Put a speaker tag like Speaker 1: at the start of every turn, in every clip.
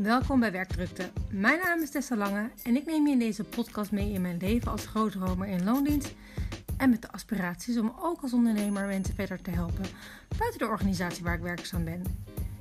Speaker 1: Welkom bij Werkdrukte. Mijn naam is Tessa Lange en ik neem je in deze podcast mee in mijn leven als grootromer in loondienst en met de aspiraties om ook als ondernemer mensen verder te helpen buiten de organisatie waar ik werkzaam ben.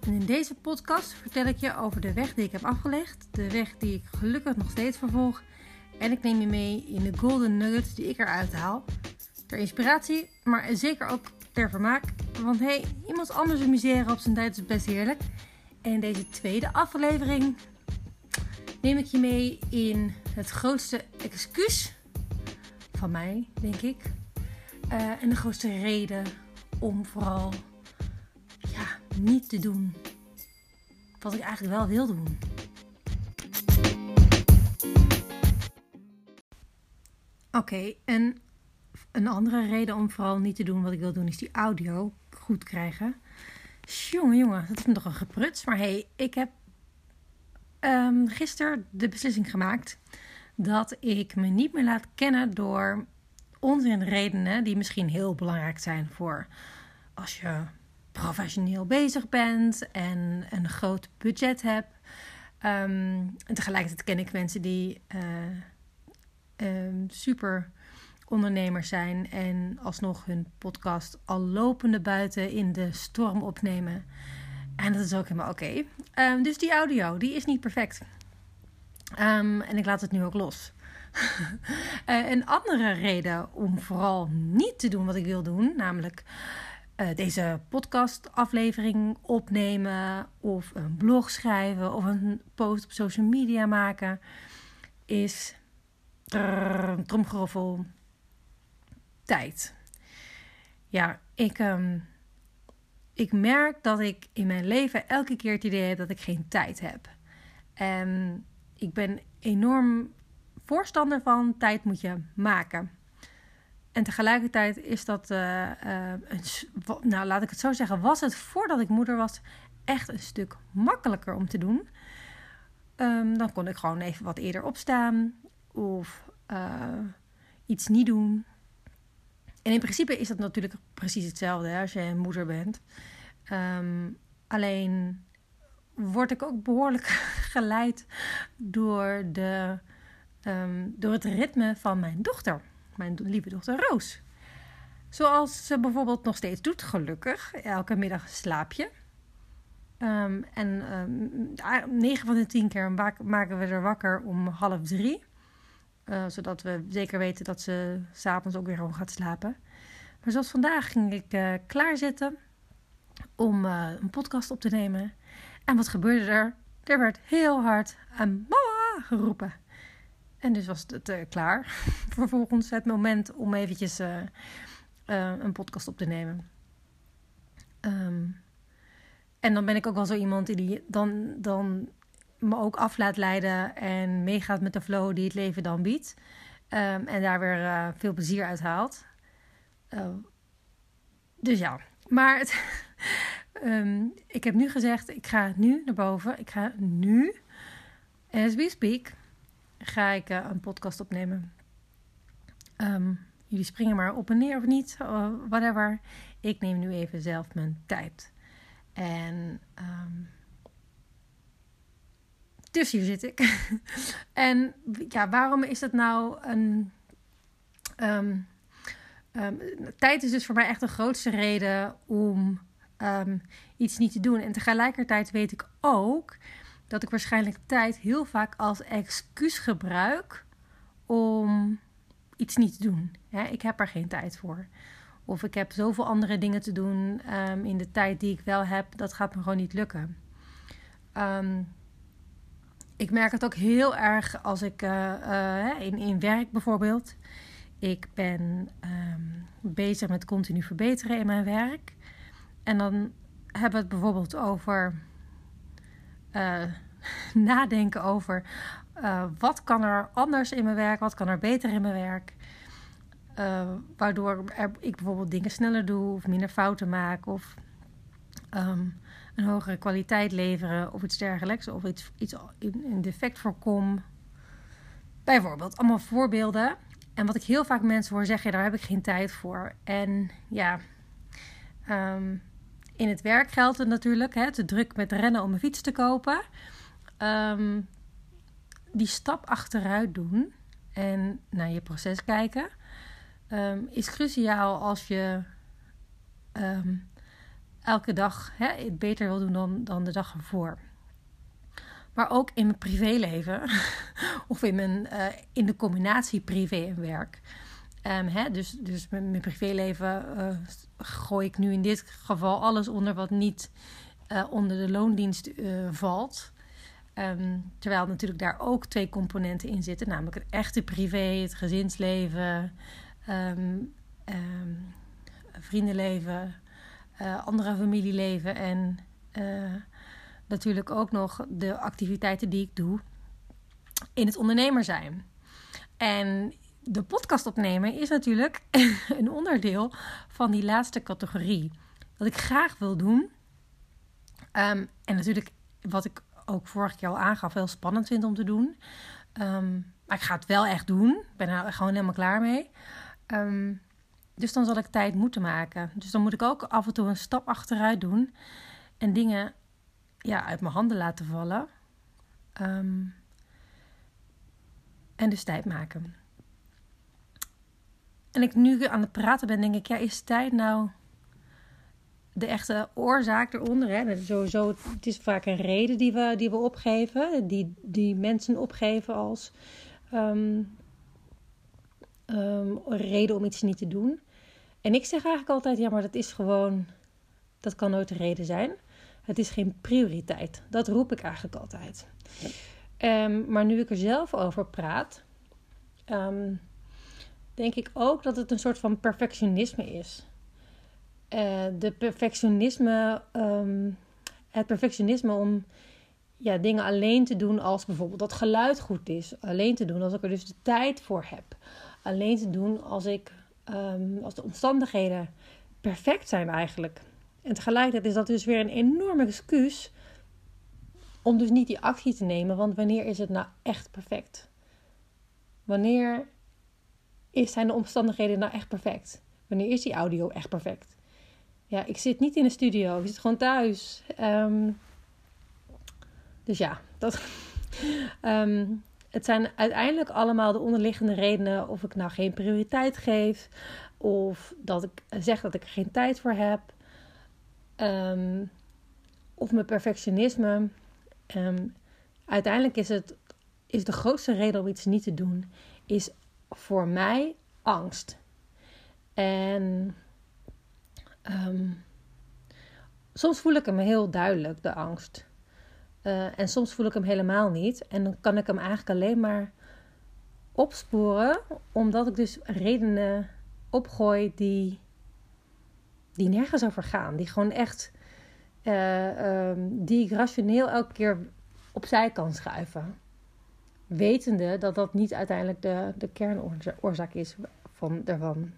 Speaker 1: En in deze podcast vertel ik je over de weg die ik heb afgelegd, de weg die ik gelukkig nog steeds vervolg en ik neem je mee in de golden nuggets die ik eruit haal. Ter inspiratie, maar zeker ook ter vermaak. Want hey, iemand anders amuseren op zijn tijd is best heerlijk. In deze tweede aflevering neem ik je mee in het grootste excuus van mij, denk ik. Uh, en de grootste reden om vooral ja, niet te doen wat ik eigenlijk wel wil doen. Oké, en een andere reden om vooral niet te doen wat ik wil doen is die audio goed krijgen. Jongen, jongen, dat is me toch een gepruts. Maar hey, ik heb um, gisteren de beslissing gemaakt dat ik me niet meer laat kennen door redenen die misschien heel belangrijk zijn voor als je professioneel bezig bent en een groot budget hebt. Um, en tegelijkertijd ken ik mensen die uh, um, super ondernemers zijn en alsnog hun podcast al lopende buiten in de storm opnemen. En dat is ook helemaal oké. Ehm, dus die audio, die is niet perfect. Um, en ik laat het nu ook los. uh, een andere reden om vooral niet te doen wat ik wil doen, namelijk uh, deze podcastaflevering opnemen of een blog schrijven of een post op social media maken, is tromgeroffel tijd. Ja, ik, um, ik merk dat ik in mijn leven elke keer het idee heb dat ik geen tijd heb. En ik ben enorm voorstander van tijd moet je maken. En tegelijkertijd is dat, uh, een, nou laat ik het zo zeggen, was het voordat ik moeder was echt een stuk makkelijker om te doen. Um, dan kon ik gewoon even wat eerder opstaan of uh, iets niet doen. En in principe is dat natuurlijk precies hetzelfde hè, als je een moeder bent. Um, alleen word ik ook behoorlijk geleid door, de, um, door het ritme van mijn dochter, mijn lieve dochter Roos. Zoals ze bijvoorbeeld nog steeds doet, gelukkig. Elke middag een slaapje. Um, en um, 9 van de 10 keer maken we er wakker om half drie. Uh, zodat we zeker weten dat ze s'avonds ook weer gewoon gaat slapen. Maar zoals vandaag ging ik uh, klaarzitten om uh, een podcast op te nemen. En wat gebeurde er? Er werd heel hard een mama geroepen. En dus was het klaar. Vervolgens het moment om eventjes een podcast op te nemen. Um, en dan ben ik ook wel zo iemand die dan, dan me ook af laat leiden en meegaat met de flow die het leven dan biedt. Um, en daar weer uh, veel plezier uit haalt. Uh, dus ja, maar het, um, ik heb nu gezegd, ik ga nu naar boven. Ik ga nu, as we speak, ga ik uh, een podcast opnemen. Jullie springen maar op en neer of niet, whatever. Ik neem nu even zelf mijn tijd. En um, dus hier zit ik. en ja, waarom is dat nou een. Um, um, tijd is dus voor mij echt de grootste reden om um, iets niet te doen. En tegelijkertijd weet ik ook dat ik waarschijnlijk tijd heel vaak als excuus gebruik om iets niet te doen. ik heb er geen tijd voor. Of ik heb zoveel andere dingen te doen in de tijd die ik wel heb, dat gaat me gewoon niet lukken. Um, ik merk het ook heel erg als ik uh, uh, in, in werk bijvoorbeeld. Ik ben um, bezig met continu verbeteren in mijn werk. En dan hebben we het bijvoorbeeld over uh, nadenken over wat kan er anders in mijn werk, wat kan er beter in mijn werk. waardoor ik bijvoorbeeld dingen sneller doe of minder fouten maak of um, een hogere kwaliteit leveren of iets dergelijks. Of iets, iets een defect voorkom. Bijvoorbeeld, allemaal voorbeelden. En wat ik heel vaak mensen hoor zeggen, daar heb ik geen tijd voor. En ja, um, in het werk geldt het natuurlijk, hè, te druk met rennen om een fiets te kopen. ehm, die stap achteruit doen en naar je proces kijken ehm, is cruciaal als je ehm, elke dag hè, het beter wil doen dan, dan de dag ervoor. Maar ook in mijn privéleven of in, mijn, uh, in de combinatie privé en werk. Um, hè, dus, dus mijn, mijn privéleven uh, gooi ik nu in dit geval alles onder wat niet uh, onder de loondienst valt. Um, terwijl natuurlijk daar ook twee componenten in zitten, namelijk het echte privé, het gezinsleven, um, vriendenleven, andere familieleven en natuurlijk ook nog de activiteiten die ik doe in het ondernemer zijn. En de podcast opnemen is natuurlijk een onderdeel van die laatste categorie. Wat ik graag wil doen. Um, en natuurlijk wat ik ook vorig keer al aangaf, heel spannend vind om te doen. Um, maar ik ga het wel echt doen. Ik ben er gewoon helemaal klaar mee. Um, dus dan zal ik tijd moeten maken. Dus dan moet ik ook af en toe een stap achteruit doen. En dingen ja, uit mijn handen laten vallen. Um, en dus tijd maken. En ik nu aan het praten ben, denk ik, ja, is tijd nou de echte oorzaak eronder? Hè? Sowieso, het is vaak een reden die we, die we opgeven, die, die mensen opgeven als um, um, reden om iets niet te doen. En ik zeg eigenlijk altijd, ja, maar dat is gewoon, dat kan nooit de reden zijn. Het is geen prioriteit. Dat roep ik eigenlijk altijd. Um, maar nu ik er zelf over praat, um, denk ik ook dat het een soort van perfectionisme is. Uh, de perfectionisme, um, het perfectionisme om ja, dingen alleen te doen als bijvoorbeeld dat geluid goed is. Alleen te doen als ik er dus de tijd voor heb. Alleen te doen als ik als de omstandigheden perfect zijn eigenlijk. En tegelijkertijd is dat dus weer een enorme excuus om dus niet die actie te nemen. Want wanneer is het nou echt perfect? Wanneer zijn de omstandigheden nou echt perfect? Wanneer is die audio echt perfect? Ja, ik zit niet in een studio, ik zit gewoon thuis. Um, dus ja, dat. um, het zijn uiteindelijk allemaal de onderliggende redenen of ik nou geen prioriteit geef. Of dat ik zeg dat ik er geen tijd voor heb. Um, of mijn perfectionisme. Um, uiteindelijk is het is de grootste reden om iets niet te doen, is voor mij angst. En um, soms voel ik hem heel duidelijk, de angst. Uh, en soms voel ik hem helemaal niet. En dan kan ik hem eigenlijk alleen maar opsporen, omdat ik dus redenen opgooi die die nergens over gaan. Die gewoon echt, uh, um, die ik rationeel elke keer opzij kan schuiven. Wetende dat dat niet uiteindelijk de, de kernoorzaak is van, daarvan.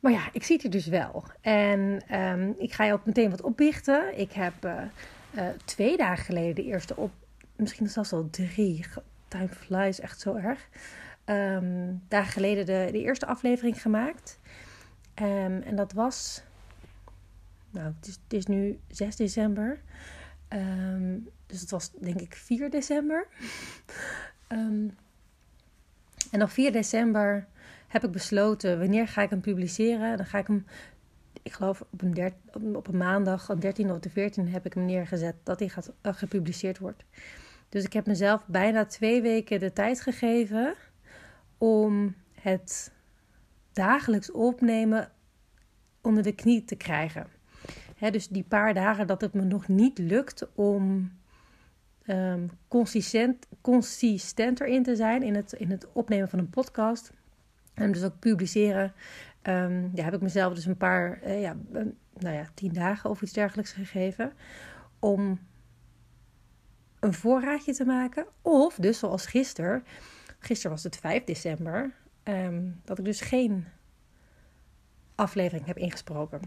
Speaker 1: Maar ja, ik zie het dus wel. En um, ik ga je ook meteen wat opbichten. Ik heb uh, uh, twee dagen geleden de eerste op, misschien zelfs al drie. Time flies echt zo erg. Um, dagen geleden de, de eerste aflevering gemaakt. Um, en dat was, nou, het is, nu 6 december. Um, dus het was denk ik 4 december. en op 4 december heb ik besloten, wanneer ga ik hem publiceren? Dan ga ik hem, ik geloof op een, op een maandag, op 13 of de 14 heb ik hem neergezet dat hij gaat, uh, gepubliceerd wordt. Dus ik heb mezelf bijna twee weken de tijd gegeven om het dagelijks opnemen onder de knie te krijgen. dus die paar dagen dat het me nog niet lukt om um, consistent, consistenter in te zijn in het, in het opnemen van een podcast. En dus ook publiceren. Um, ja, heb ik mezelf dus een paar, uh, ja, nou ja, tien dagen of iets dergelijks gegeven. Om een voorraadje te maken. Of dus zoals gisteren. Gisteren was het 5 december. Um, dat ik dus geen aflevering heb ingesproken.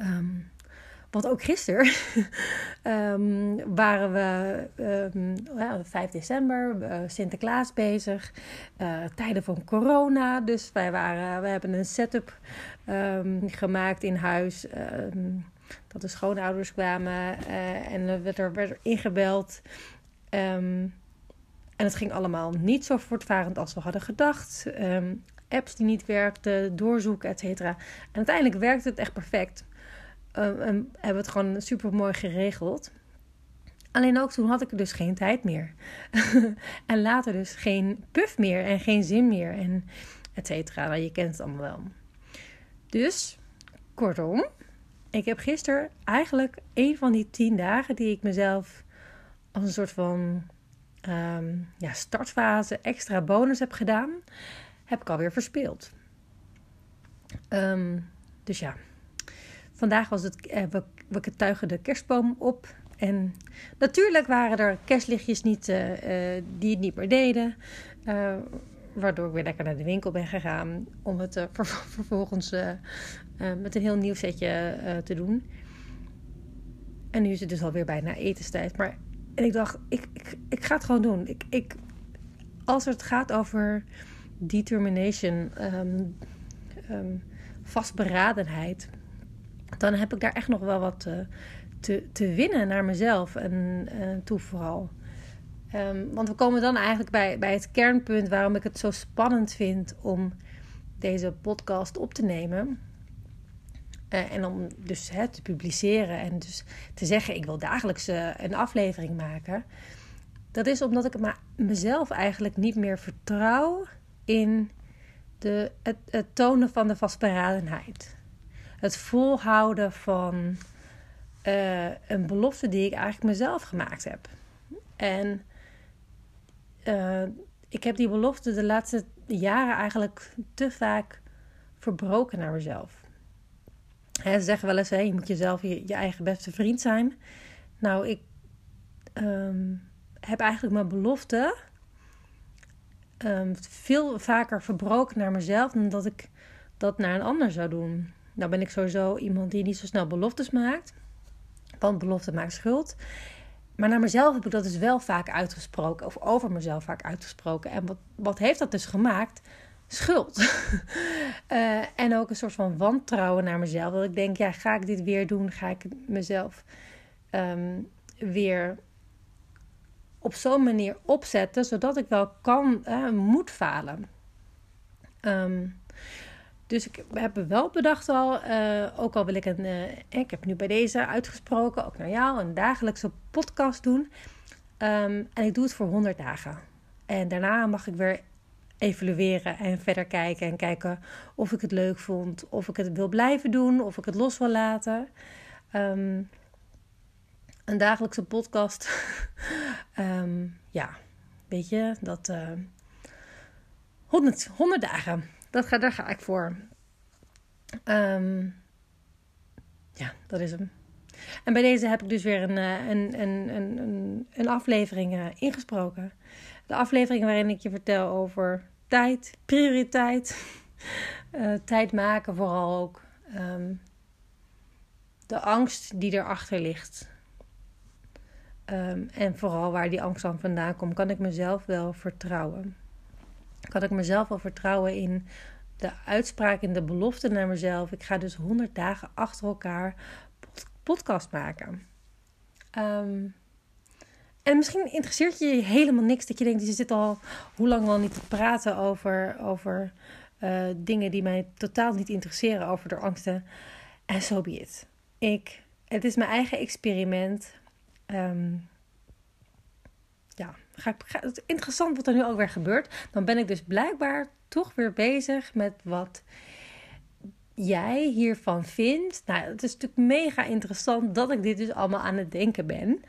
Speaker 1: Um, want ook gisteren um, waren we um, ja, 5 december, uh, Sinterklaas bezig, uh, tijden van corona. Dus wij waren, we hebben een setup gemaakt in huis. dat de schoonouders kwamen uh, en er werd er, werd ingebeld. Um, en het ging allemaal niet zo voortvarend als we hadden gedacht. Apps die niet werkten, doorzoeken, et cetera. En uiteindelijk werkte het echt perfect. En hebben we het gewoon super mooi geregeld. Alleen ook toen had ik dus geen tijd meer. en later dus geen puff meer en geen zin meer en et cetera. Nou, je kent het allemaal wel. Dus, kortom, ik heb gisteren eigenlijk een van die tien dagen die ik mezelf als een soort van um, ja, startfase extra bonus heb gedaan, heb ik alweer verspeeld. Um, dus ja, vandaag was het, eh, we, we tuigen de kerstboom op. En natuurlijk waren er kerstlichtjes niet, uh, uh, die het niet meer deden. Waardoor ik weer lekker naar de winkel ben gegaan om het ver vervolgens met een heel nieuw setje te doen. En nu is het dus alweer bijna etenstijd. Maar en ik dacht, ik, ik, ik ga het gewoon doen. Ik, ik, als het gaat over determination, um, vastberadenheid, dan heb ik daar echt nog wel wat te, te, te winnen naar mezelf en uh, toe vooral. Um, want we komen dan eigenlijk bij, bij het kernpunt waarom ik het zo spannend vind om deze podcast op te nemen. Uh, en om dus te publiceren en dus te zeggen: ik wil dagelijks een aflevering maken. Dat is omdat ik mezelf eigenlijk niet meer vertrouw in de, het, het tonen van de vastberadenheid. Het volhouden van uh, een belofte die ik eigenlijk mezelf gemaakt heb. En ik heb die belofte de laatste jaren eigenlijk te vaak verbroken naar mezelf ze zeggen wel eens, hè, je moet jezelf je, eigen beste vriend zijn. Nou, ik um, heb eigenlijk mijn belofte um, veel vaker verbroken naar mezelf dan dat ik dat naar een ander zou doen. Nou ben ik sowieso iemand die niet zo snel beloftes maakt. Want belofte maakt schuld. Maar naar mezelf heb ik dat dus wel vaak uitgesproken. Of over mezelf vaak uitgesproken. En wat, wat heeft dat dus gemaakt? schuld. uh, en ook een soort van wantrouwen naar mezelf. Dat ik denk, ja, ga ik dit weer doen? Ga ik mezelf um, weer op zo'n manier opzetten, zodat ik wel kan, uh, moet falen. Um, dus ik heb wel bedacht al, uh, ook al wil ik een, uh, ik heb nu bij deze uitgesproken, ook naar jou, een dagelijkse podcast doen. Um, en ik doe het voor 100 dagen. En daarna mag ik weer evalueren en verder kijken. En kijken of ik het leuk vond, of ik het wil blijven doen, of ik het los wil laten. Um, een dagelijkse podcast. um, ja, weet je, dat. Uh, 100, 100 dagen. Dat ga, daar ga ik voor. Um, ja, dat is hem. En bij deze heb ik dus weer een, eh, een, een, een, een aflevering uh, ingesproken. De aflevering waarin ik je vertel over tijd, prioriteit. Uh, tijd maken vooral ook. Um, de angst die erachter ligt. Um, en vooral waar die angst dan vandaan komt, kan ik mezelf wel vertrouwen. Kan ik mezelf wel vertrouwen in de uitspraak, in de belofte naar mezelf. Ik ga dus 100 dagen achter elkaar podcast maken. Um, en misschien interesseert je helemaal niks dat je denkt, je zit al hoe lang al niet te praten over, over uh, dingen die mij totaal niet interesseren, over de angsten. En zo so be it. Ik, het is mijn eigen experiment. Um, ga ik, het is interessant wat er nu ook weer gebeurt. Dan ben ik dus blijkbaar toch weer bezig met wat jij hiervan vindt. Nou, het is natuurlijk mega interessant dat ik dit dus allemaal aan het denken ben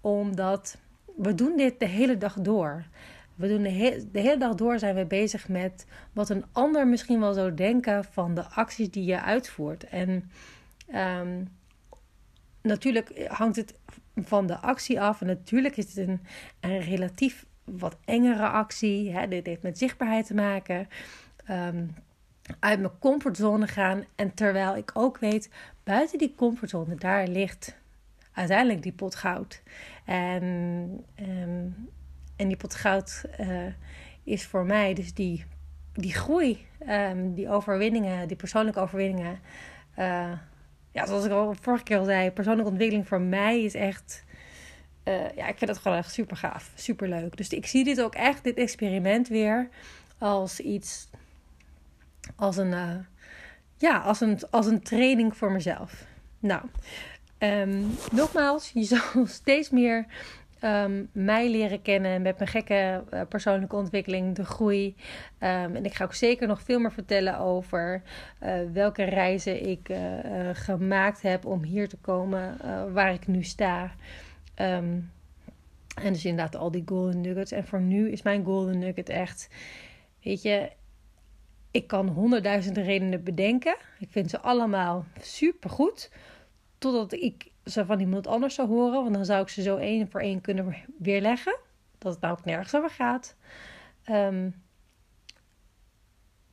Speaker 1: omdat we doen dit de hele dag door. We doen de, de, hele dag door zijn we bezig met wat een ander misschien wel zou denken van de acties die je uitvoert. En um, natuurlijk hangt het van de actie af. En natuurlijk is het een, een relatief wat engere actie. Hè? Dit heeft met zichtbaarheid te maken. Um, uit mijn comfortzone gaan. En terwijl ik ook weet, buiten die comfortzone, daar ligt uiteindelijk die pot goud. En, um, en die pot goud uh, is voor mij dus die, die groei, um, die overwinningen, die persoonlijke overwinningen. Uh, ja, zoals ik al vorige keer al zei, persoonlijke ontwikkeling voor mij is echt. Uh, ja, ik vind het gewoon echt super gaaf, super leuk. Dus ik zie dit ook echt, dit experiment weer, als iets, als een, uh, ja, als een, als een training voor mezelf. Nou, um, nogmaals, je zal steeds meer um, mij leren kennen met mijn gekke uh, persoonlijke ontwikkeling, de groei. Um, en ik ga ook zeker nog veel meer vertellen over uh, welke reizen ik uh, gemaakt heb om hier te komen waar ik nu sta. Um, en dus inderdaad al die golden nuggets. En voor nu is mijn golden nugget echt, weet je, ik kan honderdduizend redenen bedenken. Ik vind ze allemaal super goed. Totdat ik ze van iemand anders zou horen. Want dan zou ik ze zo één voor één kunnen weerleggen. Dat het nou ook nergens over gaat. Um,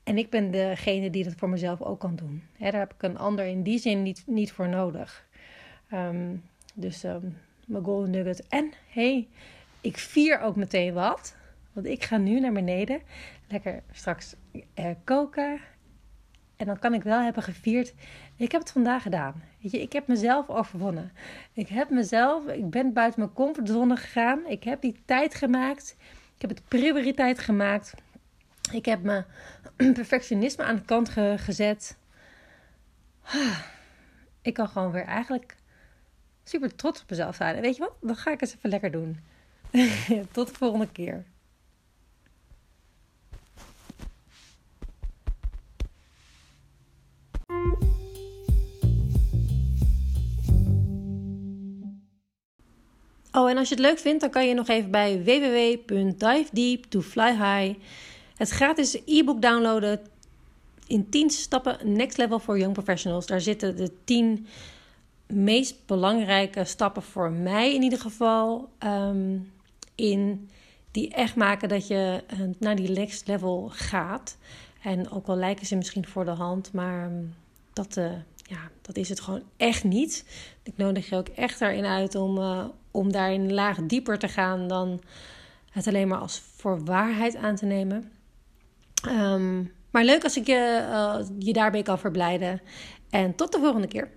Speaker 1: en ik ben degene die dat voor mezelf ook kan doen. daar heb ik een ander in die zin niet, niet voor nodig. Um, dus um, mijn golden nugget. En hey, ik vier ook meteen wat. Want ik ga nu naar beneden. Lekker straks eh, koken. En dan kan ik wel hebben gevierd. Ik heb het vandaag gedaan. Weet je, ik heb mezelf overwonnen. Ik heb mezelf, ik ben buiten mijn comfortzone gegaan. Ik heb die tijd gemaakt. Ik heb het prioriteit gemaakt. Ik heb mijn perfectionisme aan de kant gezet. Ik kan gewoon weer eigenlijk super trots op mezelf zijn. En weet je wat? Dan ga ik eens even lekker doen. Tot de volgende keer. Oh, en als je het leuk vindt, dan kan je nog even bij www.divedeep het gratis e-book downloaden in 10 stappen Next Level for Young Professionals. Daar zitten de 10 meest belangrijke stappen voor mij in ieder geval um, in. Die echt maken dat je uh, naar die next level gaat. En ook al lijken ze misschien voor de hand, maar um, dat, uh, ja, dat is het gewoon echt niet. Ik nodig je ook echt erin uit om, uh, om daar een laag dieper te gaan dan het alleen maar als voor waarheid aan te nemen. Um, maar leuk als ik je, uh, je daarbij kan verblijden. En tot de volgende keer.